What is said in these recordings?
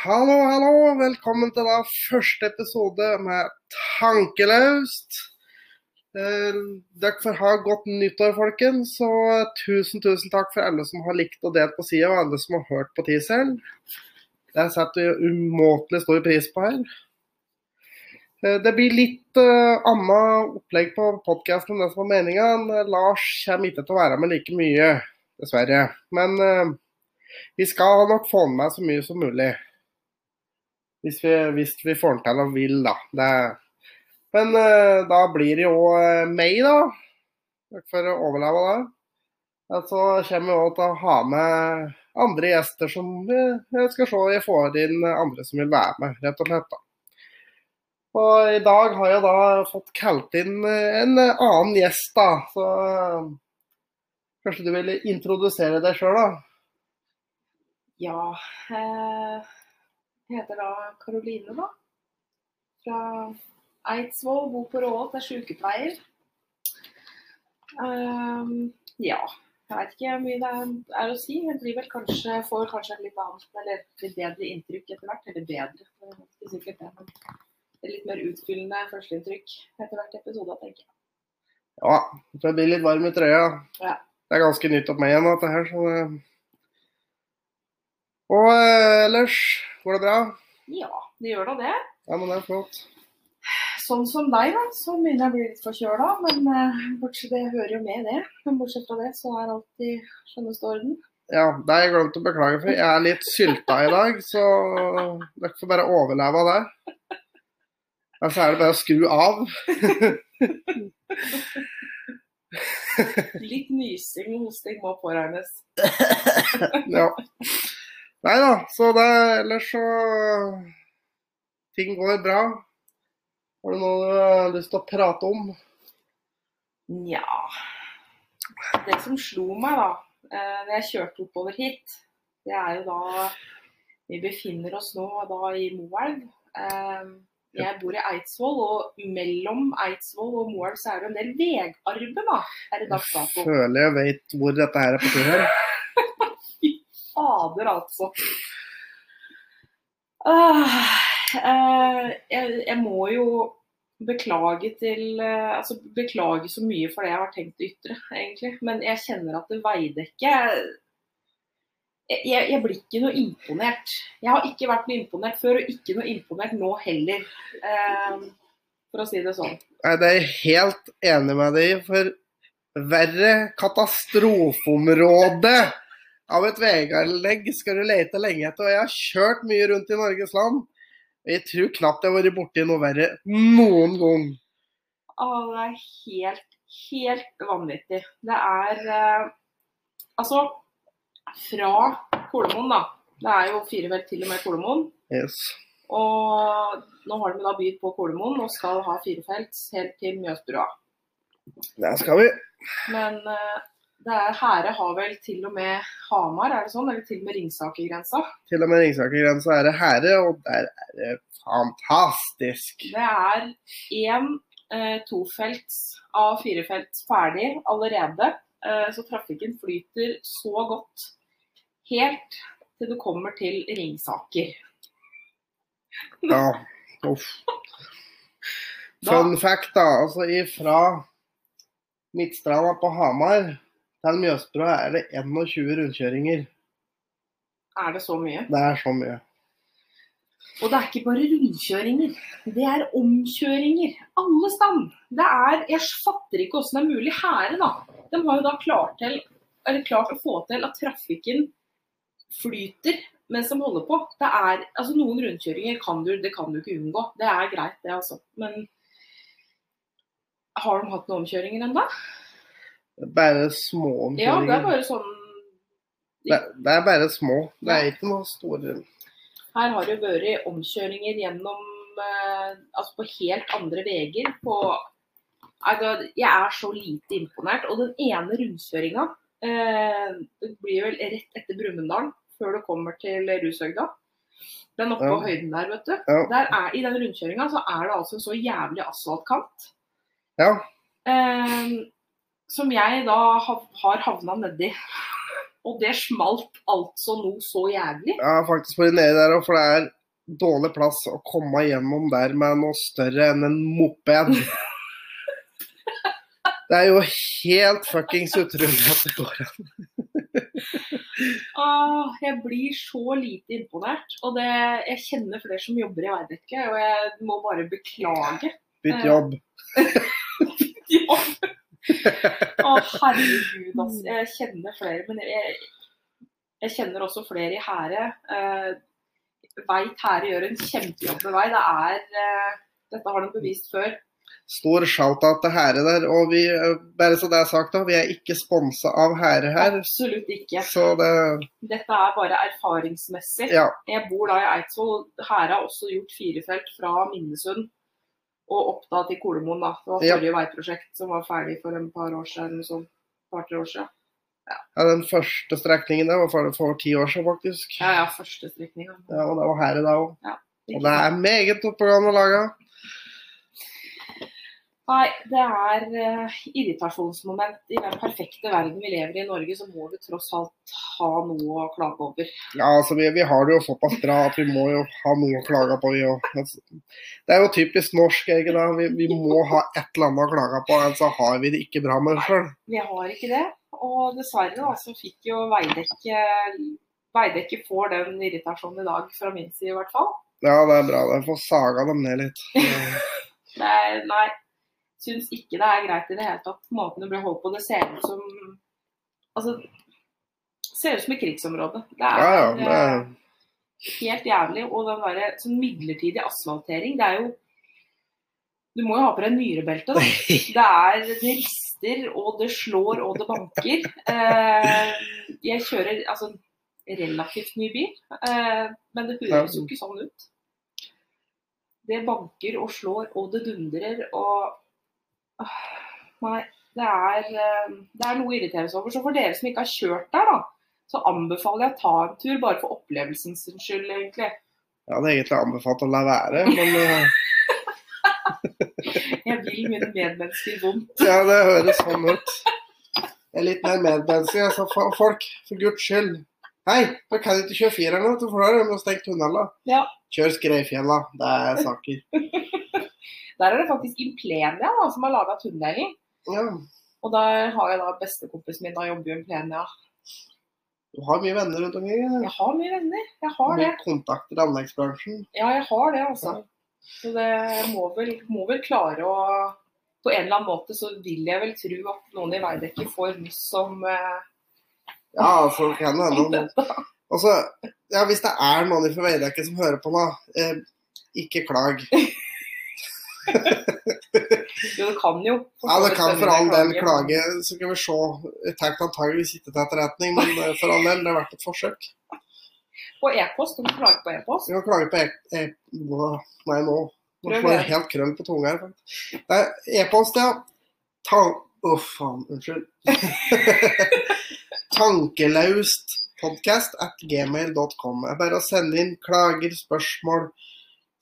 Hallo, hallo. Velkommen til da første episode med Tankelaust. Eh, dere får ha godt nyttår, folkens. Og tusen, tusen takk for alle som har likt og delt på sida, og alle som har hørt på teaseren. Det setter vi umåtelig stor pris på her. Eh, det blir litt uh, annet opplegg på podkasten enn det som var meninga. Lars kommer ikke til å være med like mye, dessverre. Men uh, vi skal nok få med så mye som mulig. Hvis vi, hvis vi får til og vil, da. Det, men uh, da blir det jo uh, meg, da. For å overleve det. Så kommer vi òg til å ha med andre gjester som vi skal se jeg får inn andre som vil være med, rett og slett. da. Og i dag har jeg da fått kalt inn en annen gjest, da. Så kanskje du vil introdusere deg sjøl, da? Ja. Eh, heter da Karoline, da. Fra Eidsvoll. Bor på Råholt, er sykepleier. Um, ja. Jeg vet ikke hvor mye det er å si. Jeg blir vel kanskje, får kanskje et litt annet, eller litt bedre inntrykk etter hvert. Eller bedre, det er sikkert det. Men litt mer utfyllende førsteinntrykk etter hvert episode, tenker jeg. Ja, det blir litt varm i trøya. Ja. Det er ganske nytt opp meg igjen, dette her. Så det... Og eh, ellers, går det bra? Ja, det gjør da det. Ja, men det er flott. Sånn som deg, da, så begynner jeg å bli litt forkjøla. Men uh, bortsett det hører jo med, det. Men bortsett fra det, så er alt i skjønneste orden. Ja, det har jeg glemt å beklage for. Jeg er litt sylta i dag, så dere får bare overleve av det. Så er det bare å skru av. litt nysing og hosting må påregnes. ja. Nei da, så det ellers så Ting går bra. Har du noe du har lyst til å prate om? Nja Det som slo meg da eh, når jeg kjørte oppover hit, det er jo da Vi befinner oss nå da i Moelv. Eh, jeg bor i Eidsvoll, og mellom Eidsvoll og Moelv så er det en del vegarbe da, her i dags dato. Jeg føler jeg vet hvor dette her er på tur her. Fader, altså. Uh, uh, jeg, jeg, må jo beklage til uh, Altså beklage så mye for det jeg har tenkt å ytre, egentlig. Men jeg kjenner at det Veidekke jeg, jeg, jeg, blir ikke noe imponert. Jeg har ikke vært noe imponert før, og ikke noe imponert nå heller. for å si det sånn. Nei, Det er jeg helt enig med deg i. For verre katastrofeområde av et veianlegg skal du lete lenge etter. Og jeg har kjørt mye rundt i Norges land. Og jeg tror knapt jeg har vært borti noe verre noen gang. Å, det er helt, helt vanvittig. Det er eh, Altså, fra Kolomoen, da. Det er jo fire felt til og med Kolomoen. Yes. Og nå har de da bydd på Kolomoen og skal ha firefelts helt til Mjøsbrua. Der skal vi. Men er, Hære har vel til og med Hamar, er det sånn? Eller til og med Ringsaker-grensa? Til og med Ringsaker-grensa er det Hære, og der er det fantastisk. Det er én eh, tofelts av firefelts ferdig allerede. Eh, så trafikken flyter så godt helt til du kommer til Ringsaker. Ja, uff. Fun fact, da. Altså ifra Midtstranda på Hamar til Mjøsbrua er det 21 rundkjøringer. Er det så mye? Det er så mye. Og det er ikke bare rundkjøringer, det er omkjøringer. Alle stand. Det er Jeg fatter ikke hvordan det er mulig. Hære, da. De har jo da klart, til, klart å få til at trafikken flyter mens de holder på. Det er, altså Noen rundkjøringer kan du, det kan du ikke unngå. Det er greit, det, altså. Men har de hatt noen omkjøringer ennå? Bare små omkjøringer. Ja, det er bare sånn det, det er bare små. Det er ikke noe store. Her har det vært omkjøringer gjennom eh, Altså på helt andre veier. På altså, Jeg er så lite imponert. Og den ene rundkjøringa eh, Det blir vel rett etter Brumunddal, før du kommer til Rushøgda. Den oppe på Ja. høyden der, vet du. Ja. Der er, I den rundkjøringa så er det altså en så jævlig asfaltkant. Ja. Eh, som jeg da ha, har havna nedi. Og det smalt altså noe så jævlig. Ja, faktisk på nedi der òg, for det er dårlig plass å komme gjennom der med noe større enn en moped. Det er jo helt fuckings utrolig at det går an. ah, jeg blir så lite imponert. Og det, jeg kjenner flere som jobber i Veidekke, og jeg må bare beklage. Bytt jobb. Ja. Å, herregud, altså. Jeg kjenner flere, men jeg, jeg kjenner også flere i Hære. Uh, Veit Hære gjør en kjempejobb med vei. Det er uh, Dette har de bevist før. Stor shout-out til Hære der. Og vi, eh, bare så det er sagt, da, vi er ikke sponsa av Hære her. Absolutt ikke. Så det Dette er bare erfaringsmessig. Ja. Jeg bor da i Eidsvoll. Hære har også gjort firefelt fra Minnesund og opp da til Kolomoen. da. Det var Ja. forrige veiprosjekt som var ferdig for en par år siden. Sånn, par-tre år siden. ja, den første strekningen der var for, for ti år siden, faktisk. Ja, ja, første strekninga. Ja, og det var her i dag òg. Ja, Og det er meget oppegående laga. Nei, det er uh, irritasjonsmoment. I den perfekte verden vi lever i i Norge, så må vi tross alt ha noe å klage over. Ja, altså vi, vi har det jo såpass bra at vi må jo ha noe å klage på, vi òg. Det er jo typisk norsk, ikke da. Vi, vi må ha et eller annet å klage på, ellers så har vi det ikke bra med oss sjøl. Vi har ikke det. Og dessverre da, så fikk jo Veidekke Veidekke får den irritasjonen i dag, fra min side i hvert fall. Ja, det er bra. Jeg får saga dem ned litt. Det er, nei, syns ikke det er greit i det hele tatt. Måten det ble holdt på. Det ser ut som Altså, ser ut som et krigsområde. Det er, Ja, ja. Det eh, helt jævlig. Og den derre sånn midlertidig asfaltering, det er jo Du må jo ha på deg nyrebelte, da. Det er Det rister, og det slår, og det banker. Eh, jeg kjører altså relativt ny bil, eh, men det høres jo ikke sånn ut. Det banker og slår, og det dundrer, og Nei, det er, eh, det er noe å irritere seg over. Så for dere som ikke har kjørt der, da, så anbefaler jeg å ta en tur, bare for opplevelsens skyld, egentlig. jeg hadde egentlig anbefalt å la være, men eh, Jeg vil mine medmennesker vondt. ja, det høres sånn ut. Jeg er litt mer medmenneskelig, altså. Folk, for guds skyld. Hei, da kan du ikke kjøre fireren, for da har de stengt tunnelen. Ja. Kjør Skreifjella. Det er saker. Der er det faktisk Implenia da, som har laga tunnelen. Ja. Og der har jeg da bestekompisen min, da jobber jo i Implenia. Du har mye venner rundt omkring. eller? Jeg har mye venner, jeg har det. Mye kontakter i anleggsbransjen. Ja, jeg har det, altså. Så det må vel, må vel klare å På en eller annen måte så vil jeg vel tro at noen i Veidekke får nyss som eh, Ja, altså, kan det hende. Altså, ja, hvis det er noen fra Veidekke som hører på nå, eh, ikke klag. Jo, det kan jo. Ja, det kan for all del klage. Så kan vi se. Jeg tenkte antageligvis ikke til etterretning, men eh, for all del, det har vært et forsøk. På e-post, Du må klage på e-post. Vi kan klage på e... e hva- nei, nå. Nå får jeg helt krøll på tunga her. E-post, ja. Ta... Å, faen. Unnskyld. Tankelaust podcast at gmail.com. Det er bare å sende inn klager, spørsmål,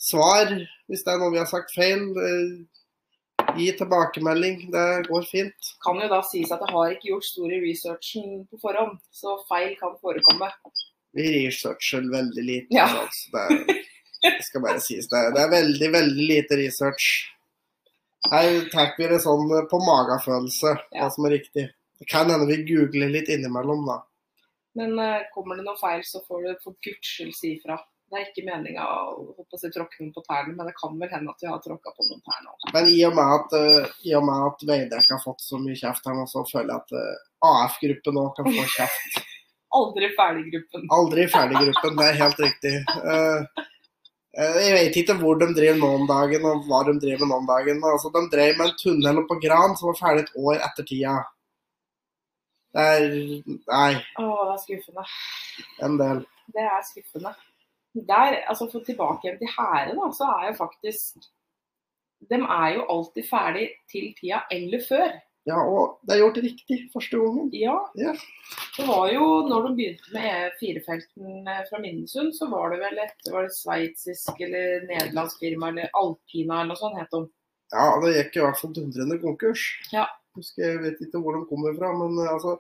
svar hvis det er noe vi har sagt feil. eh, Gi tilbakemelding. Det går fint. Kan jo da sies at jeg har ikke gjort store researchen på forhånd, så feil kan forekomme. Vi researcher veldig lite. Ja. Altså. Det, er, det skal bare sies. Det det er veldig, veldig lite research. Her tar vi det sånn på magefølelse, hva som er riktig. Det kan hende vi googler litt innimellom, da. Men uh, kommer det noe feil, så får du for guds skyld si ifra. Det er ikke meninga å si, tråkke noen på tærne, men det kan vel hende at vi har tråkka på noen tær nå. Men i og med at, uh, i og med at Veidekke har fått så mye kjeft her nå, så føler jeg at uh, AF-gruppen nå kan få kjeft. Aldri ferdig-gruppen. Aldri ferdig-gruppen, det er helt riktig. Uh, jeg vet ikke hvor de driver nå om dagen, og hva de driver med nå om dagen. Altså, de drev med en tunnel på Gran som var ferdig et år etter tida. Det er Nei, Å, det er skuffende. en del. Det er skuffende. Der, altså For tilbake igjen til Hære, da, så er jo faktisk De er jo alltid ferdig til tida eller før. Ja, og det er gjort riktig første gangen. Ja. Ja. Det var jo, når de begynte med E4-felten eh, fra Minnesund, så var det vel et var det sveitsisk eller nederlandsk firma, eller Alpina eller noe sånt het de. Ja, det gikk i hvert fall dundrende konkurs. Ja. Husker, jeg vet ikke hvor de kommer fra, men eh, altså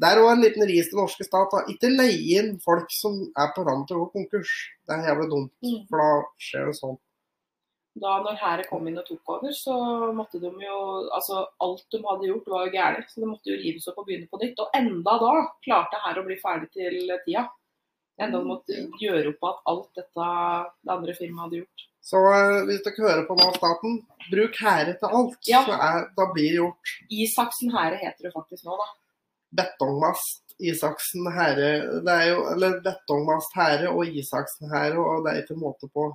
Det er òg en liten ris til norske stat. Da. Ikke leie inn folk som er på randen til å gå konkurs. Det er jævlig dumt, Mm. for da skjer det sånn. Da når Hære kom inn og tok over, så måtte de jo Altså, alt de hadde gjort, var jo gærent. Så det måtte jo rives opp og begynne på nytt. Og enda da klarte Hære å bli ferdig til tida. Enda de måtte gjøre opp at alt dette det andre firmaet hadde gjort. Så eh, hvis dere hører på nå, staten, bruk hære til alt. Ja. Så er, da blir det gjort. Isaksen Hære heter det faktisk nå, da. Betongmast, Isaksen herre Det er jo Eller betongmast herre og Isaksen herre, og det er ikke måte på.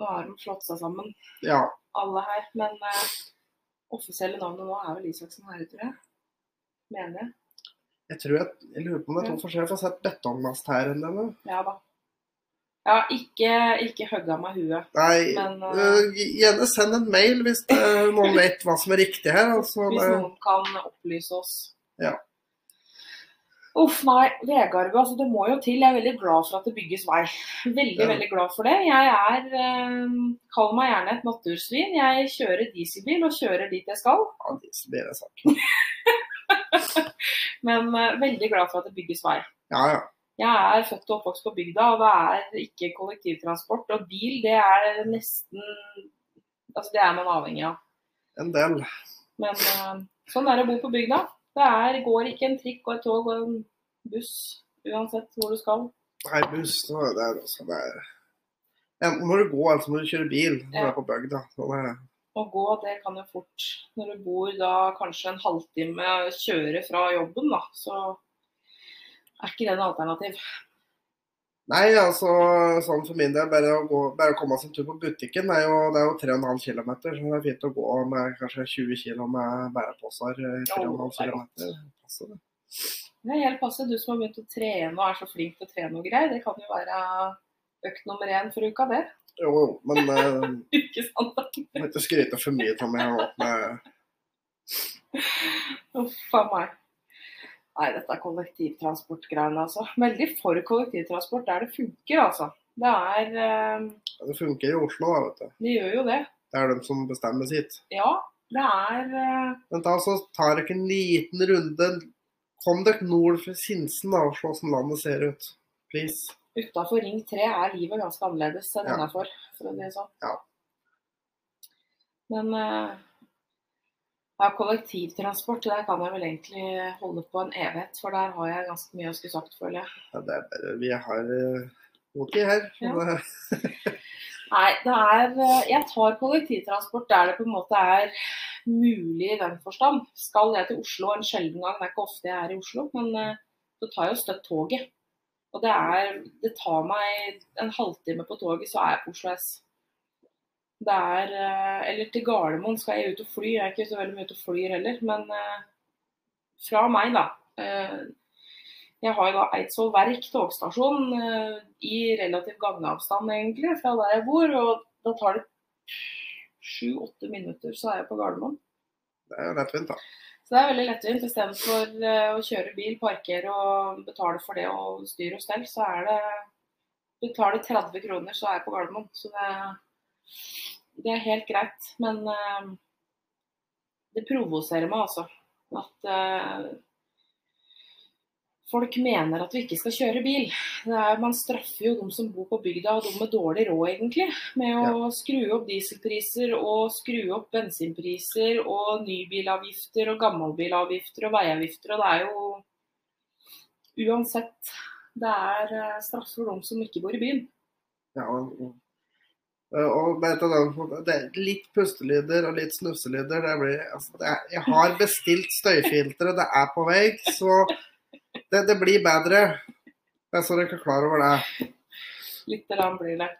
Nå har de slått seg sammen, Ja. alle her. Men eh, offisielle navnet nå er vel Isaksen herre, tror jeg. Mener jeg. Jeg tror jeg, jeg lurer på om det er to forskjellige. Jeg får sett betongmast her enn denne. Ja da. Ja, ikke, ikke hugga meg huet. Nei, Men, uh, gjerne send en mail hvis uh, noen vet hva som er riktig her. Altså, Hvis noen kan opplyse oss. Ja. Uff, nei. Vegarve, altså det må jo til. Jeg er veldig glad for at det bygges vei. Veldig, Ja. veldig glad for det. Jeg er eh, Kall meg gjerne et natursvin. Jeg kjører dieselbil og kjører dit jeg skal. ja, det er det sagt. Men eh, veldig glad for at det bygges vei. Ja, ja. Jeg er født og oppvokst på bygda, og det er ikke kollektivtransport. Og bil, det er nesten Altså, det er man avhengig av. En del. Men eh, sånn er det å bo på bygda. Det er, går ikke en trikk og et tog og en buss uansett hvor du skal. Nei, buss det er, det altså, det er Enten må du gå, eller så må du kjøre bil når du er på bygda. Sånn det. Å gå, det kan jo fort Når du bor da kanskje en halvtime kjøre fra jobben, da, så er ikke det en alternativ. Nei, altså sånn for min del, bare å, gå, bare å komme seg en tur på butikken det er jo, det er jo 3,5 km. Så det er fint å gå med kanskje 20 kg med bæreposer. 3,5 Å, det er kilometer. Det. Er helt passe. Du som har begynt å trene og er så flink til å trene og greier, det kan jo være økt nummer én for uka, det. Jo, jo, men eh, Ikke sant? må ikke skryte for mye av meg. Huff a meg. Nei, dette er kollektivtransportgreiene, altså. Veldig for kollektivtransport der det funker, altså. Det er eh, Det funker i Oslo, da, vet du. Det gjør jo det. Det er de som bestemmer sitt. Ja, det er eh, Men da så tar dere en liten runde. Kom dere nord for Sinsen da, og se hvordan landet ser ut. Please. Utafor Ring 3 er livet ganske annerledes enn Ja. innafor, for å si det sånn. Ja. Men eh, ja, kollektivtransport, der kan jeg vel egentlig holde på en evighet. For der har jeg ganske mye å skulle sagt, føler jeg. Ja, det er bare Vi har ok her. Ja. Nei, det er eh, Jeg tar kollektivtransport der det på en måte er mulig i den forstand. Skal jeg til Oslo en sjelden gang, det er ikke ofte jeg er i Oslo, men eh, så tar jeg jo støtt toget. Og det er Det tar meg en halvtime på toget, så er jeg på Oslo S. Det er eh, Eller til Gardermoen skal jeg ut og fly. Jeg er ikke så veldig mye ute og flyr heller, men eh, fra meg, da. eh, jeg har jo da Eidsvoll Verk togstasjon i relativ gangavstand egentlig fra der jeg bor. Og da tar det sju-åtte minutter, så er jeg på Gardermoen. det er jo lettvint, da. Så det er veldig lettvint. Istedenfor å kjøre bil, parkere og betale for det og styre og stell, så er det Betaler 30 kroner, så er jeg på Gardermoen. Så det, det er helt greit. Men uh, det provoserer meg altså at uh, folk mener at vi ikke skal kjøre bil. Det er, man straffer jo de som bor på bygda og de med dårlig råd, egentlig. Med å skru opp dieselpriser og skru opp bensinpriser og nybilavgifter og gammelbilavgifter og veiavgifter. Og det er jo uansett Det er eh, straff for de som ikke bor i byen. Ja, og, og, og vet det- er litt pustelyder og litt snufselyder. Det blir, altså, det er, jeg har bestilt støyfiltre, det er på vei. Så det, det blir bedre. Jeg er så dere er klar over det. Lite grann blir det.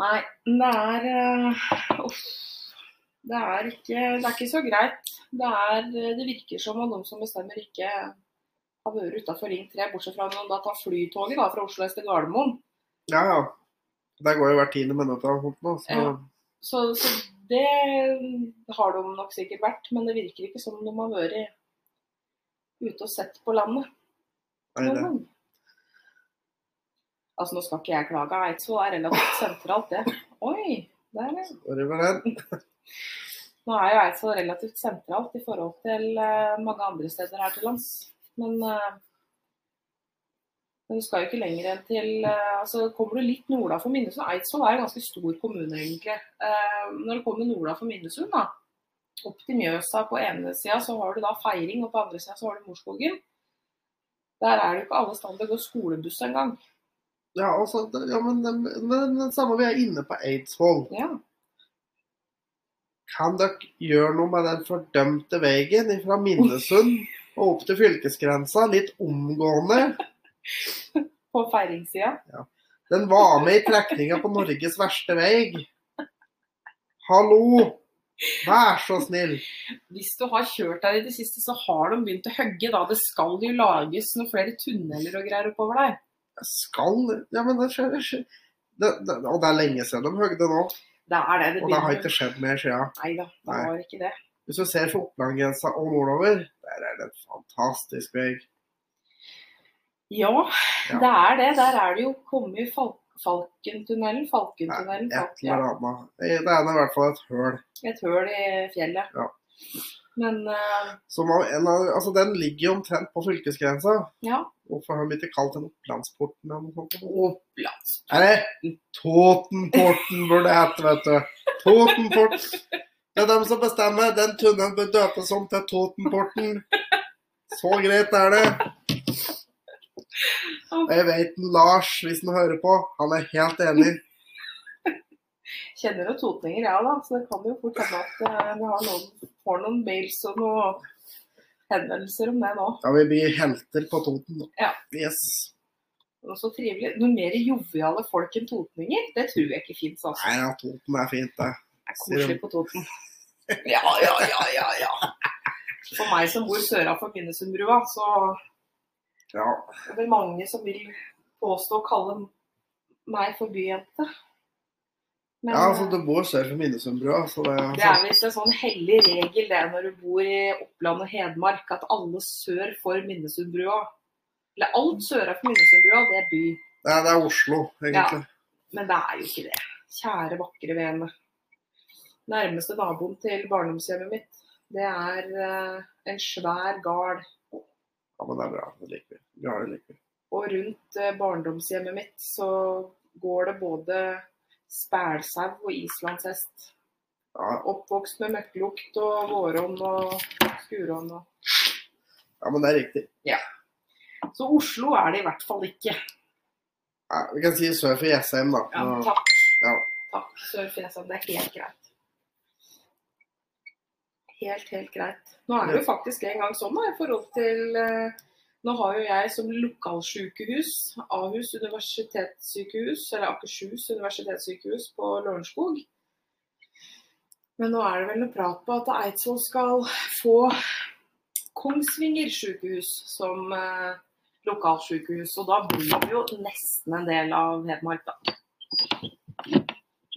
Nei, det er eh, Uff. Det er ikke, det er ikke så greit. Det, er, det virker som om noen som bestemmer, ikke har vært utafor Ring 3, bortsett fra noen de tar flytoget da, fra Oslo S til Gardermoen. Ja, ja. Det går jo hvert tiende minutt av nå, så Ja. Så, så det har de nok sikkert vært, men det virker ikke som de har vært ute og sett på landet. nei, det. Altså, nå skal ikke jeg klage. Eidsvoll er relativt sentralt, det. Oi, der er Sorry for den. Nå er jo Eidsvoll relativt sentralt i forhold til eh, mange andre steder her til lands. Men, eh, men du skal jo ikke lenger enn til eh, altså Kommer du litt norda for Minnesund Eidsvoll er en ganske stor kommune, egentlig. Eh, når du kommer norda for Minnesund, da, opp til Mjøsa på ene sida, så har du da Feiring, og på andre sida så har du Morskogen. Der er det jo ikke alle steder det går skolebuss engang. Ja, altså, ja, men, det samme vi er inne på Eidsvoll. Ja. Kan dere gjøre noe med den fordømte veien fra Minnesund og opp til fylkesgrensa litt omgående? På feiringssida. Den var med i trekninga på Norges verste vei. Hallo! Vær så snill. Hvis du har kjørt der i det siste, så har de begynt å hogge. da. Det skal jo lages noen flere tunneler og greier oppover der. Skal Ja, men det skjer, ikke. Og det er lenge siden de høgde nå. Det er det. det Og det har ikke skjedd mer siden. Nei da, det Nei. var ikke det. Hvis du ser fra Opplandgrensa og nordover, der er det en fantastisk vei. Ja, Ja. det er det. Der er det jo kommet Fal Falkentunnelen. Falkentunnelen. Et Falk, eller annet. Det er i hvert fall et høl. Et høl i fjellet. Ja. Men uh... En av, altså, den ligger jo omtrent på fylkesgrensa. ja. Hvorfor har de ikke kalt den Opplandsporten eller noe sånt? Opplands. Nei, Totenporten burde det hete, vet du. Totenport. Det er dem som bestemmer. Den tunnelen bør døpes om til Totenporten. Så greit er det. Og jeg vet Lars, hvis han hører på, han er helt enig. Kjenner jo totninger, ja da. Så det kan jo fort hende at eh, vi har noen, får noen mails og noen henvendelser om det nå. Ja, vi blir helter på Toten. Ja. Yes. Og så trivelig. Noe mer joviale folk enn totninger, det tror jeg ikke fins. Altså. Nei, ja, Toten er fint, det. Det er koselig på Toten. Ja, ja, ja, ja, ja. For meg som bor sørafor Minnesundbrua, så Ja. er blir mange som vil påstå å kalle meg for byjente. Men ja, altså, du bor sør for Minnesundbrua, så det, det er visst en sånn hellig regel det når du bor i Oppland og Hedmark, at alle sør for Minnesundbrua Eller alt sørafor Minnesundbrua, det er by. det, er, det er Oslo, egentlig. Men det er jo ikke det. Kjære, vakre vene. Nærmeste naboen til barndomshjemmet mitt, det er uh, en svær gard. Ja, men det er bra. Det liker vi. Ja. Og rundt eh, barndomshjemmet mitt så går det både spælsau og islandshest. Ja, Oppvokst med møkklukt og våronn og skurånd. Og... ja, men det er riktig. Så Oslo er det i hvert fall ikke. Ja, vi kan si sør for Jessheim, da. Ja, Ja, takk. ja. Takk, Sør Fesand. Det er helt greit. Helt, helt greit. Nå er det jo faktisk en gang sånn da, i forhold til eh, Nå har jo jeg som lokalsykehus Ahus universitetssykehus, eller Akershus universitetssykehus på Lørenskog. Men nå er det vel noe prat på at Eidsvoll skal få Kongsvinger sykehus som eh, lokalsykehus. Og da blir det jo nesten en del av Hedmark, da.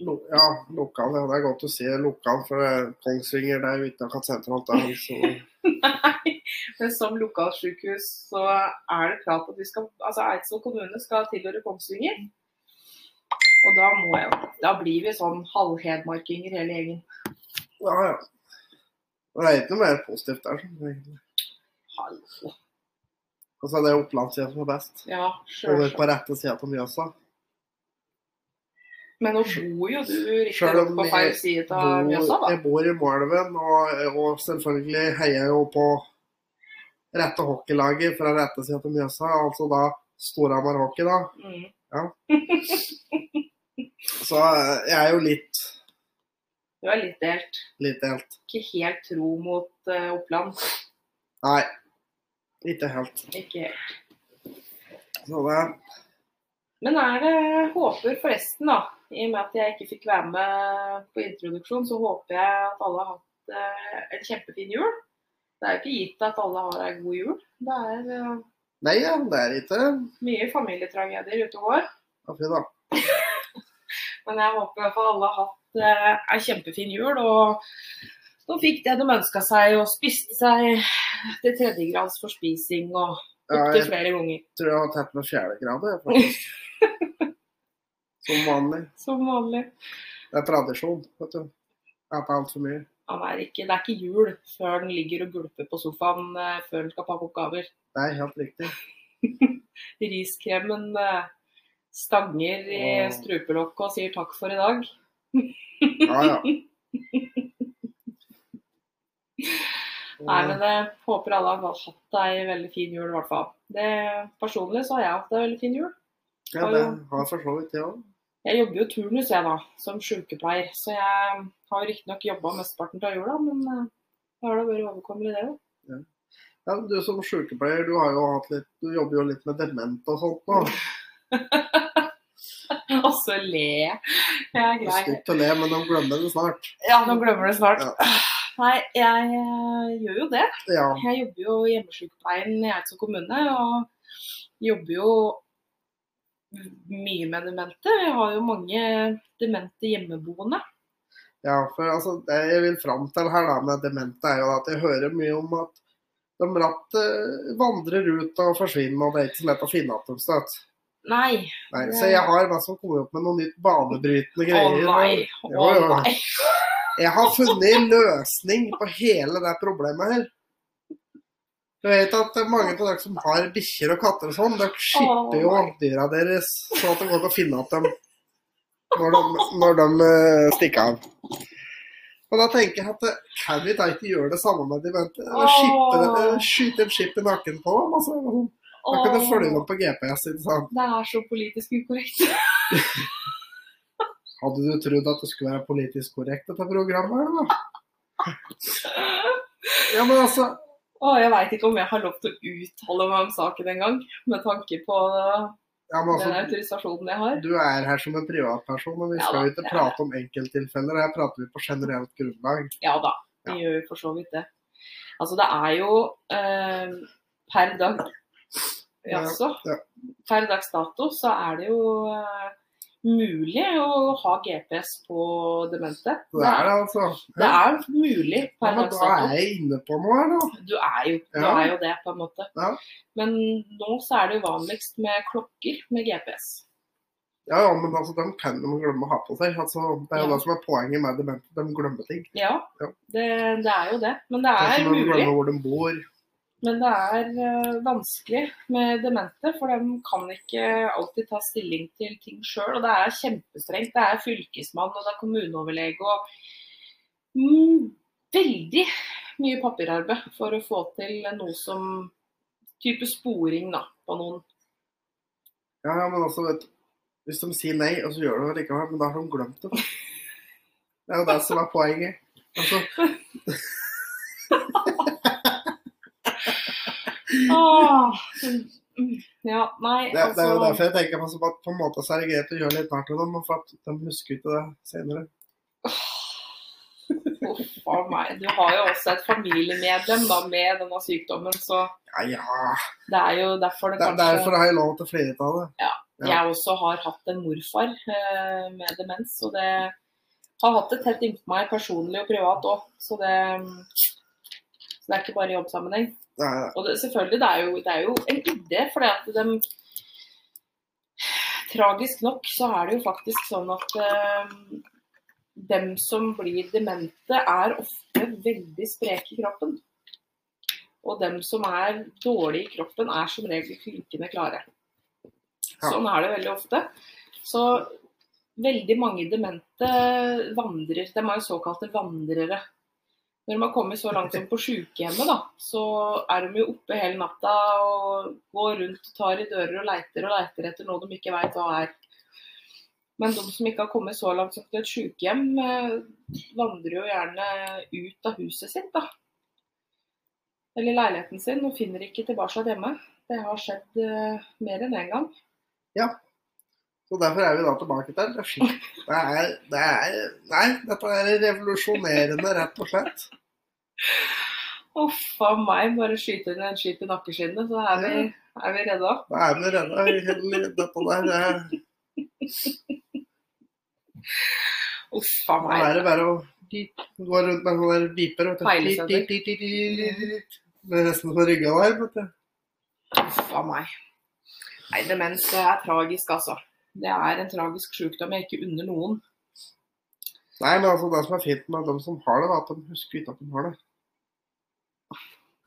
Ja, lokal. Ja, det er godt å si lokal, for eh, Kongsvinger det er jo ikke akkurat sentralt. Der, så Nei, men som lokalsykehus så er det klart at vi skal, altså Eidsvoll kommune skal tilhøre Kongsvinger. Og da må jeg Da blir vi sånn halvhedmarkinger hele gjengen. ja, ja. Det er ikke noe mer positivt der. sånn. Hallo. Og så er det Opplandssida som er best. Ja, Over sjøl. på rette sida av Mjøsa. Men nå bor jo du riktignok på feil side av Mjøsa, da. Jeg bor i Moelven, og, og selvfølgelig heier jeg jo på rette hockeylaget fra rette side til Mjøsa. Altså da Storhamar Hockey, da. Mm. Så eh, jeg er jo litt, Du er litt delt. litt delt. Ikke helt tro mot uh, Oppland. Nei, ikke helt. Ikke helt. Så det Men er det håper forresten, da, i og med at jeg ikke fikk være med på introduksjon, så håper jeg at alle har hatt eh, en kjempefin jul. Det er jo ikke gitt at alle har ei god jul. Det er eh, Nei, ja, det er ikke mye familietragedier ute og går. Ja, fy da. Men jeg håper i hvert fall alle har hatt eh, ei kjempefin jul. Og så fikk det de ønska seg, og spiste seg til tredjegrads forspising og opptil ja, flere ganger. tror jeg har tatt meg fjerdegrad, jeg, faktisk. Som vanlig. Som vanlig. Det er tradisjon, vet du. Spise altfor mye. Han er ikke, det er ikke jul før den ligger og gulper på sofaen eh, før den skal pakke oppgaver. Det er helt riktig. Riskremen eh, stanger i strupelokket og sier takk for i dag. Ja, ja. Nei, men jeg håper alle har hatt ei veldig fin jul, i hvert fall. Det, personlig så har jeg hatt ei veldig fin jul. ja, det har for så vidt jeg òg. Jeg jobber jo turnus jeg da, som sykepleier, så jeg har jo riktignok jobba mesteparten av jula, men eh, det har da vært overkommelig, det òg. Ja, du som sykepleier, du har jo hatt litt Du jobber jo litt med dement og sånt nå. Og så le jeg. Jeg er grei. stygt å le, men de glemmer det snart. Ja, nå glemmer det snart. Ja. Nei, jeg eh, gjør jo det. Ja. Jeg jobber jo hjemmesykepleien i Eidsvoll kommune, og jobber jo mye med demente. Vi har jo mange demente hjemmeboende. ja, for altså, det jeg vil fram til her da med demente, er jo at jeg hører mye om at de ratt vandrer ut og forsvinner, og det er ikke så lett å finne igjen dem støtt. Nei. Nei, så jeg har bare som kommet opp med noen nytt banebrytende greier. Å nei. Å nei. Jeg har funnet en løsning på hele det problemet her. Du vet at mange av dere som har bikkjer og katter og sånn, dere skipper jo dyra deres så at det går an å finne opp dem når de, når de eh, stikker av. Og da tenker jeg at eh, kan vi da ikke gjøre det samme med? Eller det- Åh. eh, Skyte en skip i nakken på dem? Altså, sånn. da kan du følge dem på GPS. ikke sant? Det er så politisk ukorrekt. Hadde du trodd at det skulle være politisk korrekt, dette programmet? eller noe? Ja, men altså Å, jeg veit ikke om jeg har lov til å uttale meg om saken engang, med tanke på Ja, men den altså, autorisasjonen jeg har. Du er her som en privatperson, og vi Ja skal jo ikke prate om enkelttilfeller. Her prater vi på generelt grunnlag. Ja da, vi gjør for så vidt det. Altså, det er jo eh, per dag Ja, Jaså? ja. Per dags dato så er det jo eh, mulig å ha GPS på demente. Det er det, altså. det er mulig Ja, men da er jeg inne på noe her, da. Du er jo, du Ja. er jo det, på en måte. Ja. Men nå så er det jo vanligst med klokker med GPS. Ja, ja, men altså, de kan de glemme å ha på seg. Altså, det er jo det som er poenget med demente. De glemmer ting. Ja, Ja. Det, det er jo det. Men det Det er mulig. de glemmer hvor de bor. Men det er eh, vanskelig med demente, for de kan ikke alltid ta stilling til ting sjøl. Og det er kjempestrengt. Det er fylkesmann og det er kommuneoverlege og mm, veldig mye papirarbeid for å få til noe som type sporing da, på noen. Ja, ja, men altså, vet hvis de sier nei, og så gjør de det likevel, men da har de glemt det. Det er jo det som er poenget. Altså, Åh, mm, ja, nei, det, det er jo altså derfor jeg tenker på, at på en måte så er det greit å gjøre litt narr av dem, for at de husker ikke det senere. Uff a meg. Du har jo også et familiemedlem da, med denne sykdommen, så Ja, ja. det er jo derfor det Det er derfor har jeg lov til flere av det. Ja. Jeg også har hatt en morfar eh, med demens, og det har hatt det tett innpå meg personlig og privat òg. Så det, så det er ikke bare i jobbsammenheng. Og det, selvfølgelig, det er, jo, det er jo en idé, for at de Tragisk nok så er det jo faktisk sånn at eh, dem som blir demente, er ofte veldig spreke i kroppen. Og dem som er dårlige i kroppen, er som regel klinkende klare. Sånn er det veldig ofte. Så veldig mange demente vandrer. De er jo såkalte vandrere. Når de har kommet så langt som på sykehjemmet, da, så er de jo oppe hele natta og går rundt og tar i dører og leiter og leiter etter noe de ikke veit hva er. Men de som ikke har kommet så langt som til et sykehjem, eh, vandrer jo gjerne ut av huset sitt, da. Eller leiligheten sin, og finner ikke tilbake hjemme. Det har skjedd eh, mer enn én gang. Så derfor er vi da tilbake til det. er, det er Nei, dette er revolusjonerende, rett og slett. Uff a meg, bare skyte inn en skip i nakkeskinnet, så er vi, er vi redda. Da er vi redda. Dette der er, Uff a Da er det bare å gå rundt med sånne viper og med resten av rygga der. Uff a meg. Nei, demens er tragisk, altså. Det er en tragisk sykdom jeg ikke unner noen. Nei, men altså, det som er fint med dem som har det, er at de husker ikke at de har det.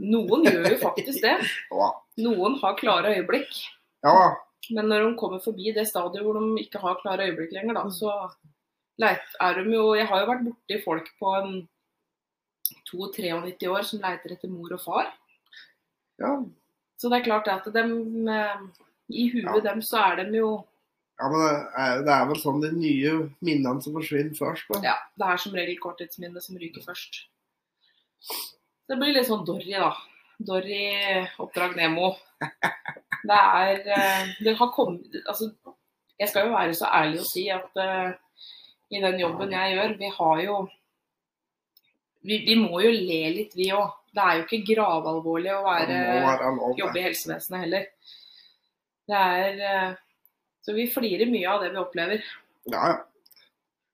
Noen gjør jo faktisk det. Noen har klare øyeblikk. ja Men når de kommer forbi det stadiet hvor de ikke har klare øyeblikk lenger, da, så er de jo Jeg har jo vært borti folk på en 92-93 år som leiter etter mor og far. ja. Så det er klart at dem, eh, i huet Ja. dem så er de jo ja men det er, vel sånn de nye minnene som forsvinner først. Da. Ja, det er som regel korttidsminnet som ryker først. Det blir litt sånn Dory, da. Dory Oppdrag Nemo. Det er eh, Det har kommet Altså, jeg skal jo være så ærlig å si at uh, i den jobben jeg gjør, vi har jo Vi, vi må jo le litt, vi òg. Det er jo ikke gravalvorlig å være være jobbe i helsevesenet heller. Det er eh, Så vi flirer mye av det vi opplever. Ja, ja.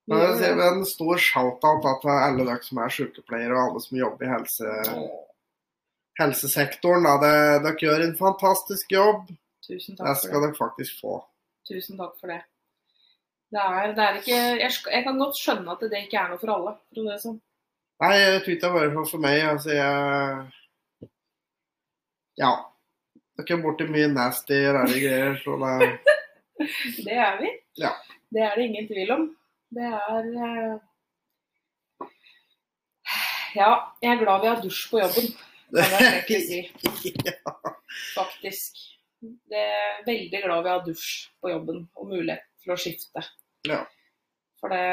Men jeg ser. En stor shout-out til alle dere som er sykepleiere og alle som jobber i helse, helsesektoren. Da. Dere gjør en fantastisk jobb. Tusen Det takk for skal det. dere faktisk få. Tusen takk for det. Det er, det er ikke jeg, jeg kan godt skjønne at det ikke er noe for alle. For det sånn. Nei, jeg tror ikke det er for meg. Altså, jeg Ja. Dere er borti mye nasty, rare greier, så det Det er vi. Ja. Det er det ingen tvil om. Det er eh, Ja, jeg er glad vi har dusj på jobben. Kan jeg egentlig si. Faktisk. Det er veldig glad vi har dusj på jobben og mulighet til å skifte. Ja. For det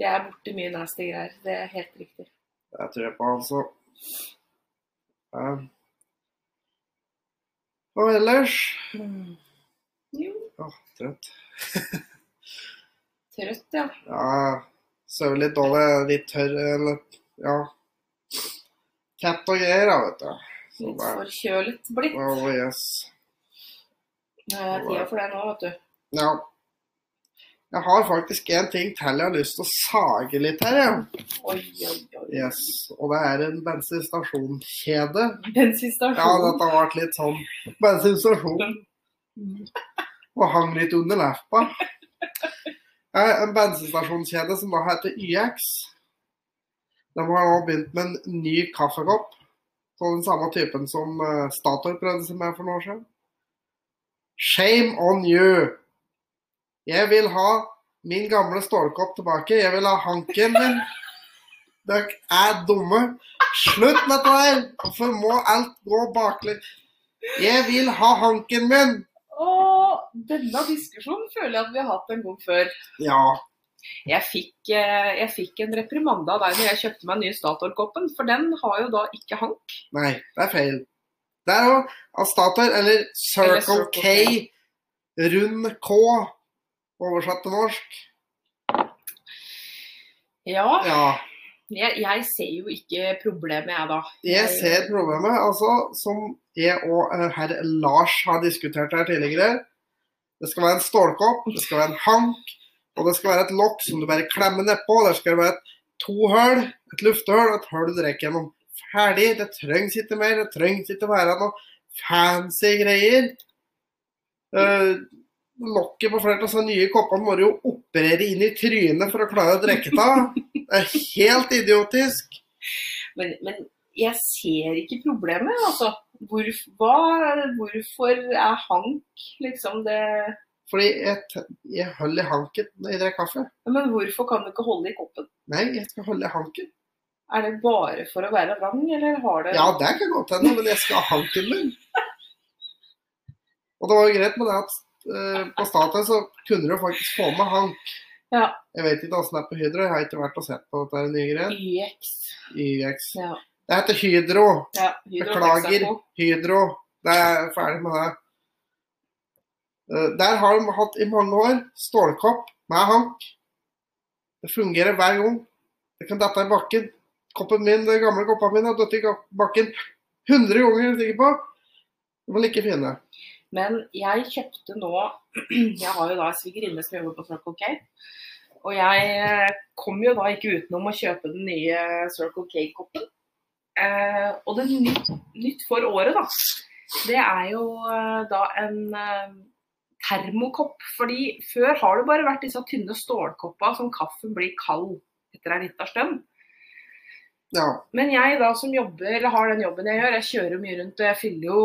Vi er borti mye nasty greier. Det er helt riktig. Det tror jeg på, altså. Ja. Og ellers Jo, Åh, trøtt. trøtt, ja. Ja, sover litt dårlig, litt tørr eller Ja. Tett og greier, da, vet du. Så Litt det forkjølet blitt. Oh, yes. Det er tida for det nå, vet du. Ja. Jeg har faktisk en ting til jeg har lyst til å sage litt her, jeg. Oi, oi, oi. Yes. Og det er en bensinstasjonskjede. Ja, dette har vært litt sånn bensinstasjon. Og hang litt under leppa. En bensinstasjonskjede som da heter YX. De har nå begynt med en ny kaffekopp. Så den samme typen som eh, Statoil prøvde seg med for noen år siden. Shame on you! Jeg vil ha min gamle stålkopp tilbake. Jeg vil ha hanken min. Dere er dumme. Slutt med dette her! Hvorfor må alt gå baklengs? Jeg vil ha hanken min! Og denne diskusjonen føler jeg at vi har hatt en gang før. Ja. Jeg fikk, eh, jeg fikk en reprimande av deg når jeg kjøpte meg den nye Statoil-koppen, for den har jo da ikke hank. Nei, det er feil. Det er jo av Statoil, eller Circle Eller Circle K, rund K, oversatt til norsk. Ja, Ja, jeg, jeg ser jo ikke problemet, jeg da. jeg ser problemet. Altså, som jeg og eh, herr Lars har diskutert her tidligere. Det skal være en stålkopp, det skal være en hank, og det skal være et lokk som du bare klemmer nedpå. Der skal det være to hull, et luftehull og et hull du drikker gjennom. Ferdig. Det trengs ikke mer. Det trengs ikke være noe fancy greier. Eh, lokket på flere av disse nye koppene må du jo operere inn i trynet for å klare å drikke av. Det er helt idiotisk. Men, men jeg ser ikke problemet, altså. Hvor, hva, hvorfor er hank liksom det Fordi jeg, jeg holder i hanken når jeg drikker kaffe. Men hvorfor kan du ikke holde i koppen? Nei, jeg skal holde i hanken. Er det bare for å være vrang, eller har det Ja, det kan godt hende, men jeg skal ha hanken min. Og det var jo greit med det at på Statoil så kunne du faktisk få med hank. Ja. Jeg vet ikke åssen det er på Hydro, jeg har ikke vært og sett på dette nye greier. YX. YX. Ja. Det heter Hydro. ja Hydro Beklager, Hydro. Det er ferdig med det. Eh, Der har de hatt i mange år stålkopp med hank. Det fungerer hver gang. Det kan dette i bakken. Koppen min, den gamle koppen min har datt i bakken 100 ganger, jeg er sikker på. De var like fine. Men jeg kjøpte nå Jeg har jo da en svigerinne som jobber på Circle K. Og jeg eh, kom jo da ikke utenom å kjøpe den nye Circle K-koppen. Eh, og det nytt, nytt for året, da, det er jo eh, da en eh, termokopp. Fordi før har det bare vært disse tynne stålkoppa som kaffen blir kald etter ei lita stund. Ja. Men jeg da som jobber, eller har den jobben jeg gjør, jeg kjører mye rundt og jeg fyller jo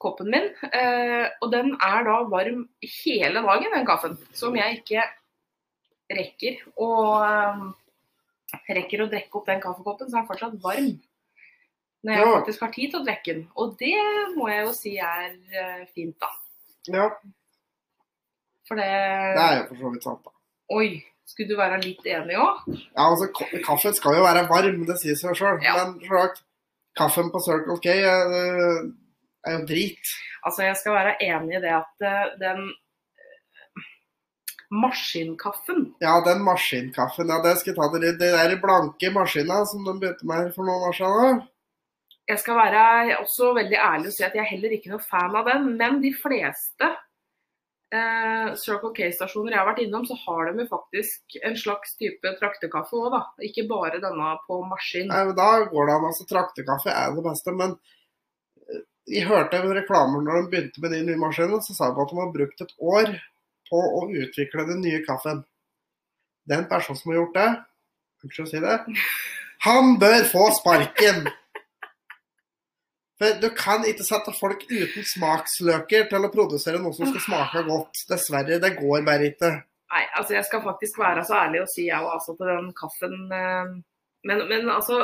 koppen min. Eh, og den er da varm hele dagen, den kaffen. Så om jeg ikke rekker å, eh, rekker å drikke opp den kaffekoppen, så er den fortsatt varm. Når jeg Ja. faktisk har tid til å drikke den. Og det må jeg jo si er eh, fint, da. ja. For det, Det er jo for så vidt sant, da. Oi, skulle du være litt enig òg? Ja, altså, Kaffen skal jo være varm, det sier seg sjøl. Ja. Men selvsagt, kaffen på Circle K er, er jo drit. Altså, jeg skal være enig i det at eh, den eh, maskinkaffen Ja, den maskinkaffen, ja, det skal jeg ta til litt. De der blanke maskina som de begynte med for noen år siden. Jeg skal være også veldig ærlig og si at jeg er heller ikke noe fan av den. Men de fleste eh, Circle K-stasjoner jeg har vært innom, så har de jo faktisk en slags type traktekaffe òg, da. Ikke bare denne på maskin. Nei, men Da går det an. altså Traktekaffe er det beste, men jeg hørte en reklame når de begynte med de nye maskinene, så sa de at de har brukt et år på å utvikle den nye kaffen. Den personen som har gjort det, unnskyld å si det, han bør få sparken! For Du kan ikke sette folk uten smaksløker til å produsere noe som skal smake godt. Dessverre, det går bare ikke. Nei, altså jeg skal faktisk være så ærlig og si jeg òg, altså, til den kaffen eh, men, men altså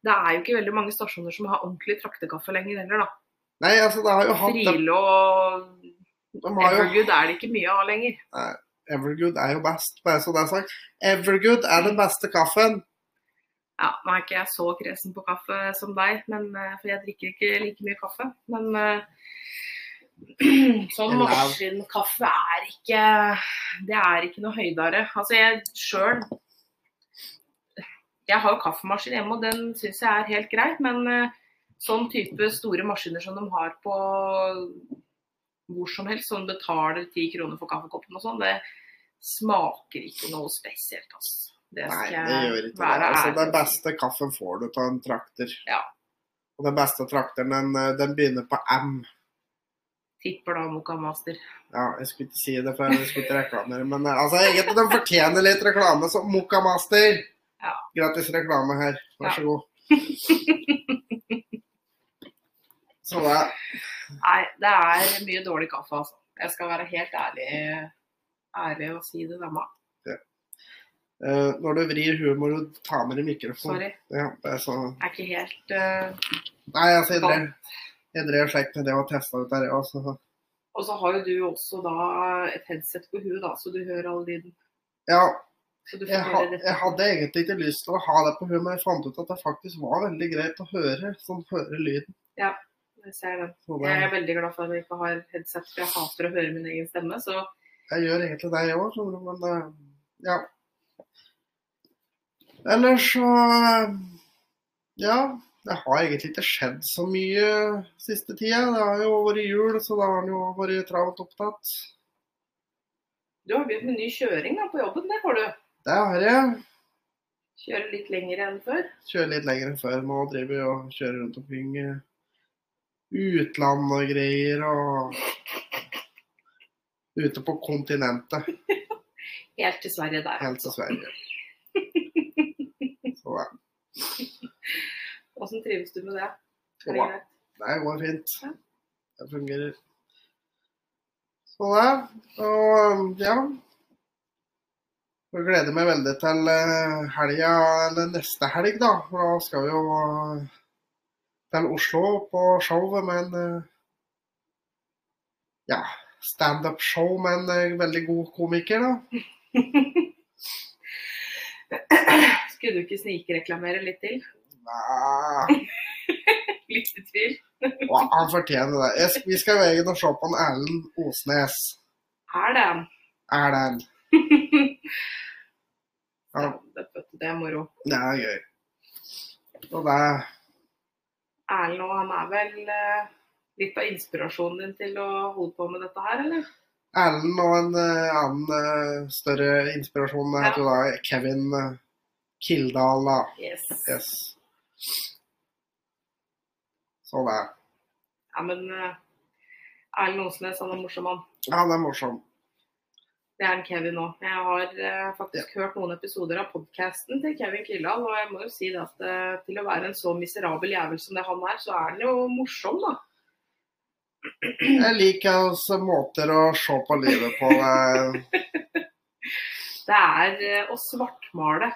Det er jo ikke veldig mange stasjoner som har ordentlig traktekaffe lenger heller, da. Nei, altså, det har jo hatt. Friele og De har jo Evergood er det ikke mye av lenger. Evergood er jo best, bare så det er sagt. Evergood er den beste kaffen. Ja, Nå er ikke jeg så kresen på kaffe som deg, men, eh, for jeg drikker ikke like mye kaffe. Men eh, sånn maskinkaffe er ikke Det er ikke noe høydere. Altså jeg sjøl Jeg har jo kaffemaskin hjemme, og den syns jeg er helt greit. Men eh, sånn type store maskiner som de har på hvor som helst, som betaler ti kroner for kaffekoppen og sånn, det smaker ikke noe spesielt, altså. Det Nei, det gjør ikke ikke det. Altså, den beste kaffen får du av en trakter. Ja. Og den beste trakteren, den, eh, den begynner på M. Tipper da Moka Master. Ja, jeg skulle ikke si det, for jeg skulle ikke reklamere, men eh, altså, egentlig, de fortjener litt reklame. Så Moka Master. Gratis reklame her. Vær så god. Så det Nei, det er mye dårlig kaffe, altså. Jeg skal være helt ærlig, ærlig og si det samme. Uh, Når du vrir huet, må du ta med deg mikrofonen. Sorry. Ja, det er så... Er ikke helt uh... Nei, altså, jeg drev, jeg drev slik med det og testa ut der, jeg også. Og så har jo du også da et headset på huet, da, så du hører all lyden. Ja, jeg, ha, jeg hadde egentlig ikke lyst til å ha det på huet, men jeg fant ut at det faktisk var veldig greit å høre, sånn høre lyden. Ja, Jeg ser den. Jeg er veldig glad for at jeg ikke har headset, for jeg hater å høre min egen stemme. Så jeg gjør egentlig det, jeg òg, men eh, ja. Ellers så eh, Ja, det har egentlig ikke skjedd så mye siste tida. Det har jo vært jul, så da har den jo vært travelt opptatt. du har begynt med ny kjøring da, på jobben, det får du. Det har jeg. Kjøre litt lenger enn før. Kjører litt lenger enn før. Nå driver vi og kjører rundt omkring eh, utland og greier, og ute på kontinentet, Helt til Sverige der. helt til altså. Sverige. Så ja, Åssen trives du med det? Er det greit? det går fint. Ja. Det fungerer. Så det. Og ja. Jeg gleder meg veldig til eh, helga, eller neste helg, da. For da skal vi jo eh, til Oslo på show med en eh, ja, standup-show med en veldig god komiker, da. Skulle du ikke snikreklamere litt til? Nei, Litt i tvil. og han fortjener det. Jeg, vi skal jo egentlig se på en Erlend Osnes. Er det han? Erlend. Ja. Ja, det, det er moro. Det er gøy. Og det Erlend og han er vel eh, litt av inspirasjonen din til å holde på med dette her, eller? Erlend og en eh, annen eh, større inspirasjon Ja. heter jo da Kevin Kildahl, da. Yes. Yes. Så det. Ja, men Erlend Osnes, han er morsom, han. Ja, han er morsom. Det er Kevin òg. Jeg har eh, faktisk hørt noen episoder av podkasten til Kevin Kildahl, og jeg må jo si det at eh, til å være en så miserabel jævel som det han er, så er han jo morsom, da. Jeg liker hans måter å se på livet på. Det. Det er eh, å svartmale.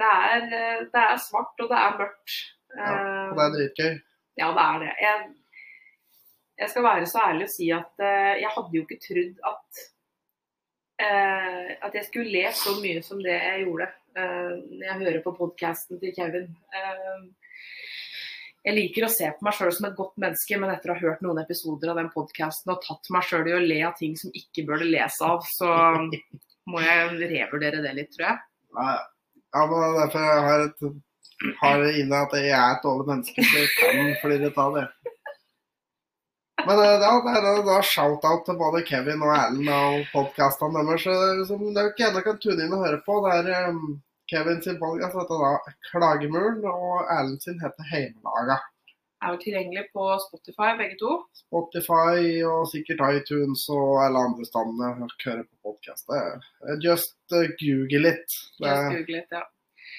Det er, eh, det er svart, og det er mørkt. Ja, Eh, Og det er dritgøy. Ja, det er det. Jeg, jeg skal være så ærlig å si at eh, jeg hadde jo ikke trodd at eh, at jeg skulle le så mye som det jeg gjorde eh, når jeg hører på podkasten til Kevin. Eh, jeg liker å se på meg sjøl som et godt menneske, men etter å ha hørt noen episoder av den podkasten og tatt meg sjøl i å le av ting som ikke burde les av, så må jeg revurdere det litt, tror jeg. Ja, men er derfor jeg har, et, har inne at jeg er et dårlig menneske, så jeg kan flire av det. Men eh, da, det er da shout-out til både Kevin og Erlend og podkastene deres. eh, Som dere gjerne kan tune inn og høre på. Det er um, Kevin sin podkast heter da Klagemuren, og Erlend sin heter Heimelaga. Er jo tilgjengelig på Spotify, begge to. Spotify og sikkert iTunes og alle andre stedene dere hører på podkast. Just uh, google it. Det, Just google it, ja.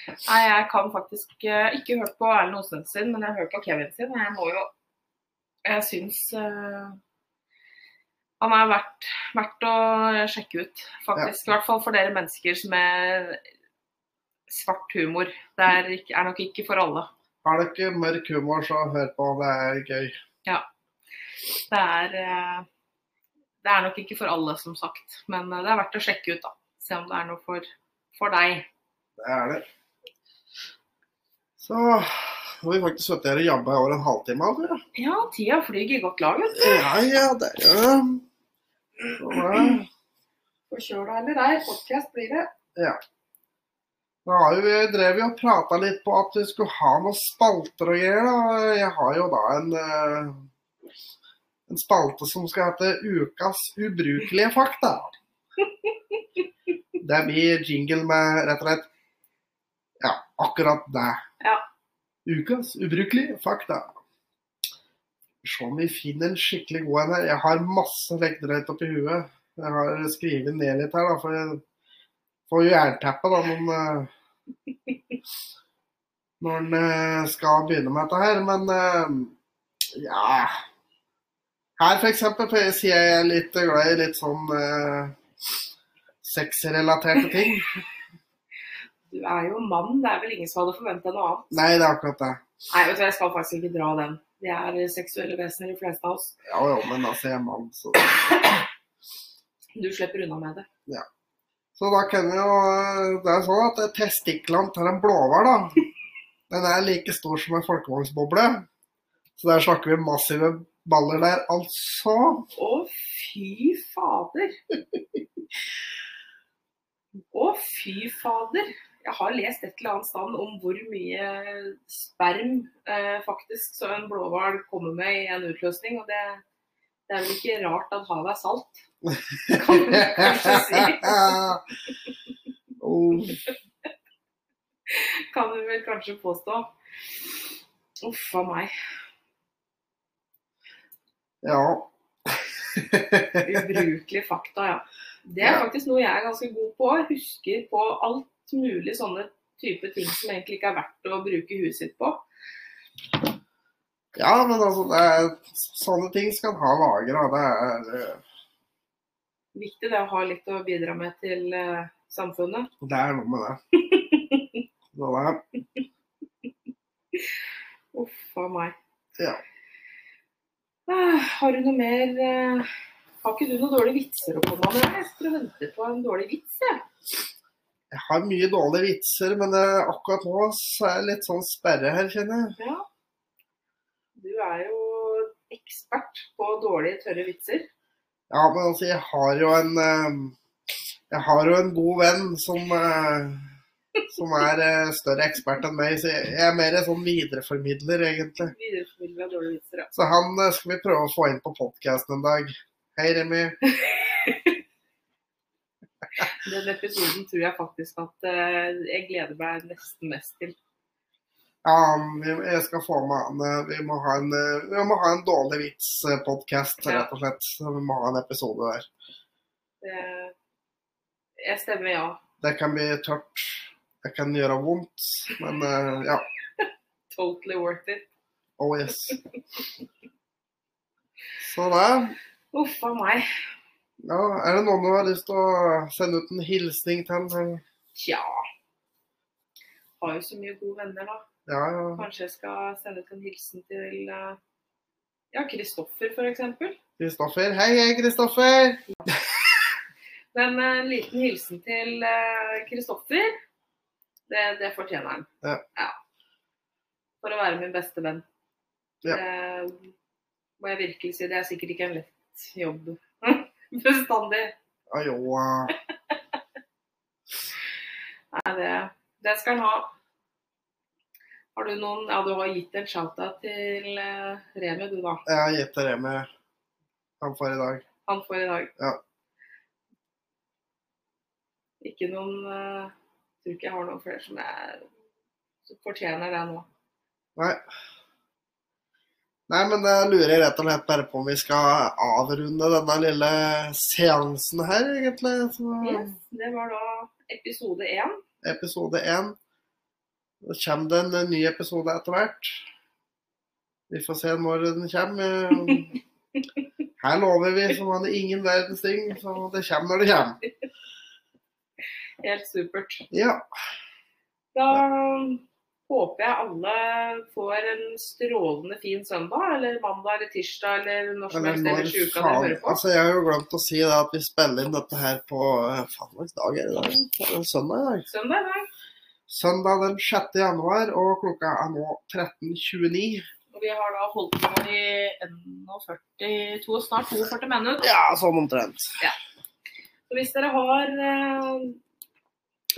Nei, jeg kan faktisk eh, ikke hørt på Erlend Osen sin, men jeg hørt på Kevin sin. Jeg må jo Jeg syns uh, han er verdt, verdt å sjekke ut, faktisk. I hvert fall for dere mennesker som er svart humor. Det er, er nok ikke for alle. Er det ikke mørk humor, så hør på. Det er gøy. Det er eh, Det er nok ikke for alle, som sagt. Men eh, det er verdt å sjekke ut, da. Se om det er noe for, for deg. Det er det. Så har vi faktisk sittet her og jobba i over en halvtime. Altså. Ja, tida flyr i godt lag, vet du. Ja, ja, det er jo eh, Forkjøla eller ei, podkast blir det. Ja. Da har vi drevet og prata litt på at vi skulle ha noen spalter og greier. da. Jeg har jo da en eh, en spalte som skal hete Ukas ubrukelige fakta. Det blir jingle med rett og slett ja, akkurat det. Ja. Ukas ubrukelige fakta. Se om vi finner en skikkelig god en her. Jeg har masse lekkedrøyt oppi huet. Jeg har skrevet ned litt her, da, for jeg får jo jernteppe da, når en, eh, når en eh, skal begynne med dette her. Men eh, ja Her eksempel, sier jeg litt glad i litt sånn eh, sexrelaterte ting. Du er jo mann, det er vel ingen som hadde forventa noe annet. Nei, det er akkurat det. Nei, vet du, jeg skal faktisk ikke dra den. Vi er seksuelle vesener, de fleste av oss. Ja jo, men altså, jeg er mann, så Du slipper unna med det. Ja. Så da kan vi jo Det er sånn at testiklene til en blåhval, da, den er like stor som en folkevognsboble. Så der snakker vi massive baller der, altså. Å, fy fader. Å, fy fader. Jeg har lest et eller annet sted om hvor mye sperm eh, faktisk så en blåhval kommer med i en utløsning. Og det, det er vel ikke rart at havet er salt. Kan du kanskje si. oh, Kan du vel kanskje påstå. Uff a meg. ja. Ubrukelige fakta, ja. Det er faktisk noe jeg er ganske god på. Husker på alt mulig sånne type ting som egentlig ikke er verdt å bruke huet sitt på. ja, men altså, er, sånne ting skal ha lagra. Det er eh, Viktig det å ha litt å bidra med til uh, samfunnet. Det er noe med det. Så det Uff a meg. ja. Uh, har du noe mer uh, Har ikke du noen dårlige vitser å komme med? Jeg sitter og venter på en dårlig vits, jeg. Jeg har mye dårlige vitser, men eh, akkurat nå så er jeg litt sånn sperre her, kjenner jeg. Ja. Du er jo ekspert på dårlige, tørre vitser. Ja, men altså, jeg har jo en eh, Jeg har jo en god venn som eh, som er større ekspert enn meg, så jeg er mer en sånn videreformidler, egentlig. Videreformidler av dårlige vitser, ja. Så han skal vi prøve å få inn på podkasten en dag. Hei, Remi. Den episoden tror jeg faktisk at eh, jeg gleder meg nesten mest til. Ja, jeg skal få med han. eh, Vi må ha en, eh, vi må ha en dårlig vits-podkast, rett og slett. Vi må ha en episode der. Det, jeg stemmer ja. Det kan bli tørt. Det kan gjøre vondt, men ja. Totally worth it. Oh yes. Så det. Uff a meg. Ja, er det noen du har lyst til å sende ut en hilsning til? Tja. Har jo så mye gode venner, da. Ja, ja. Kanskje jeg skal sende ut en hilsen til eh, ja, Kristoffer f.eks. Kristoffer. Hei, hei, Kristoffer. Men eh, en liten hilsen til eh, Kristoffer, det, det fortjener han. Ja. For å være min beste venn. Ja. Det må jeg virkelig si. Det er sikkert ikke en lett jobb bestandig. Ja, jo, eh, Nei, det, det skal han ha. Har du noen Ja, du har gitt en shout-out til uh, Remi, du, da. jeg har gitt til Remi han får i dag. Han får i dag. Ja. Ikke noen uh, Tror ikke jeg har noen flere som, er, som fortjener det nå. Nei. Nei, men jeg lurer rett og slett bare på om vi skal avrunde denne lille seansen her, egentlig. Så, Yes, det var da episode én. episode én. Så kommer det en ny episode etter hvert. Vi får se når den kommer. Her lover vi som er ingen verdens ting, så det kommer når det kommer. Helt supert. Ja. Da håper jeg alle får en strålende fin søndag, eller mandag eller tirsdag, eller når som helst ellers i uka dere hører på. Altså, jeg har jo glemt å si det at vi spiller inn dette her på eh, Faen, hvilken dag er det i dag? Søndag i dag. Søndag, nei. Søndag den 6. januar, og klokka er nå 13.29. Og vi har da holdt på i 41, snart 42 minutter. Ja, sånn omtrent. Så hvis dere har eh,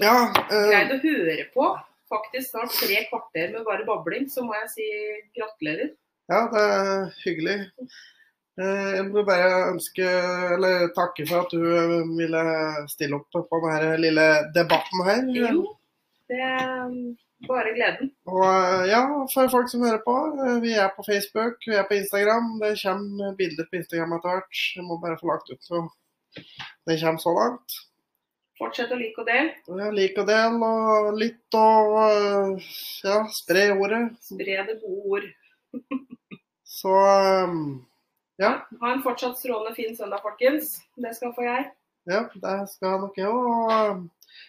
Ja, eh, greid å høre på faktisk snart tre kvarter med bare babling, så må jeg si gratulerer. ja, det er hyggelig. Eh, Jeg vil bare ønske, eller takke for at du eh, ville stille opp på denne lille debatten her. Jo, det er bare gleden. Og eh, ja, for folk som hører på, vi er på Facebook, vi er på Instagram. Det kommer bilder på Instagram etter hvert. Jeg må bare få lagt ut så det kommer så langt. Fortsett å like og del. Ja, like og del og litt og eh, ja, spre ordet. Spre det gode ord. Så eh, ja, Ha en fortsatt strålende fin søndag, folkens. Det skal få jeg. ja, det skal nok jeg òg. Eh,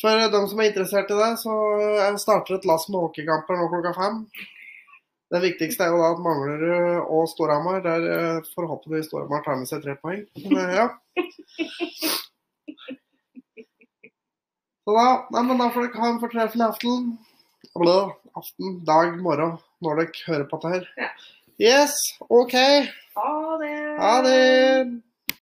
for dem som er interessert i det, så starter et lass med hockeykamper nå klokka fem. Det viktigste er jo da at Manglerud og Storhamar, der forhåpentligvis Storhamar tar med seg tre poeng. Men, ja. Så da, nei, men da får dere ha en fortreffelig aften. Blå, aften, dag, morgen, når dere hører på dette her. Ja. Yes, OK. Ha det. Ha det.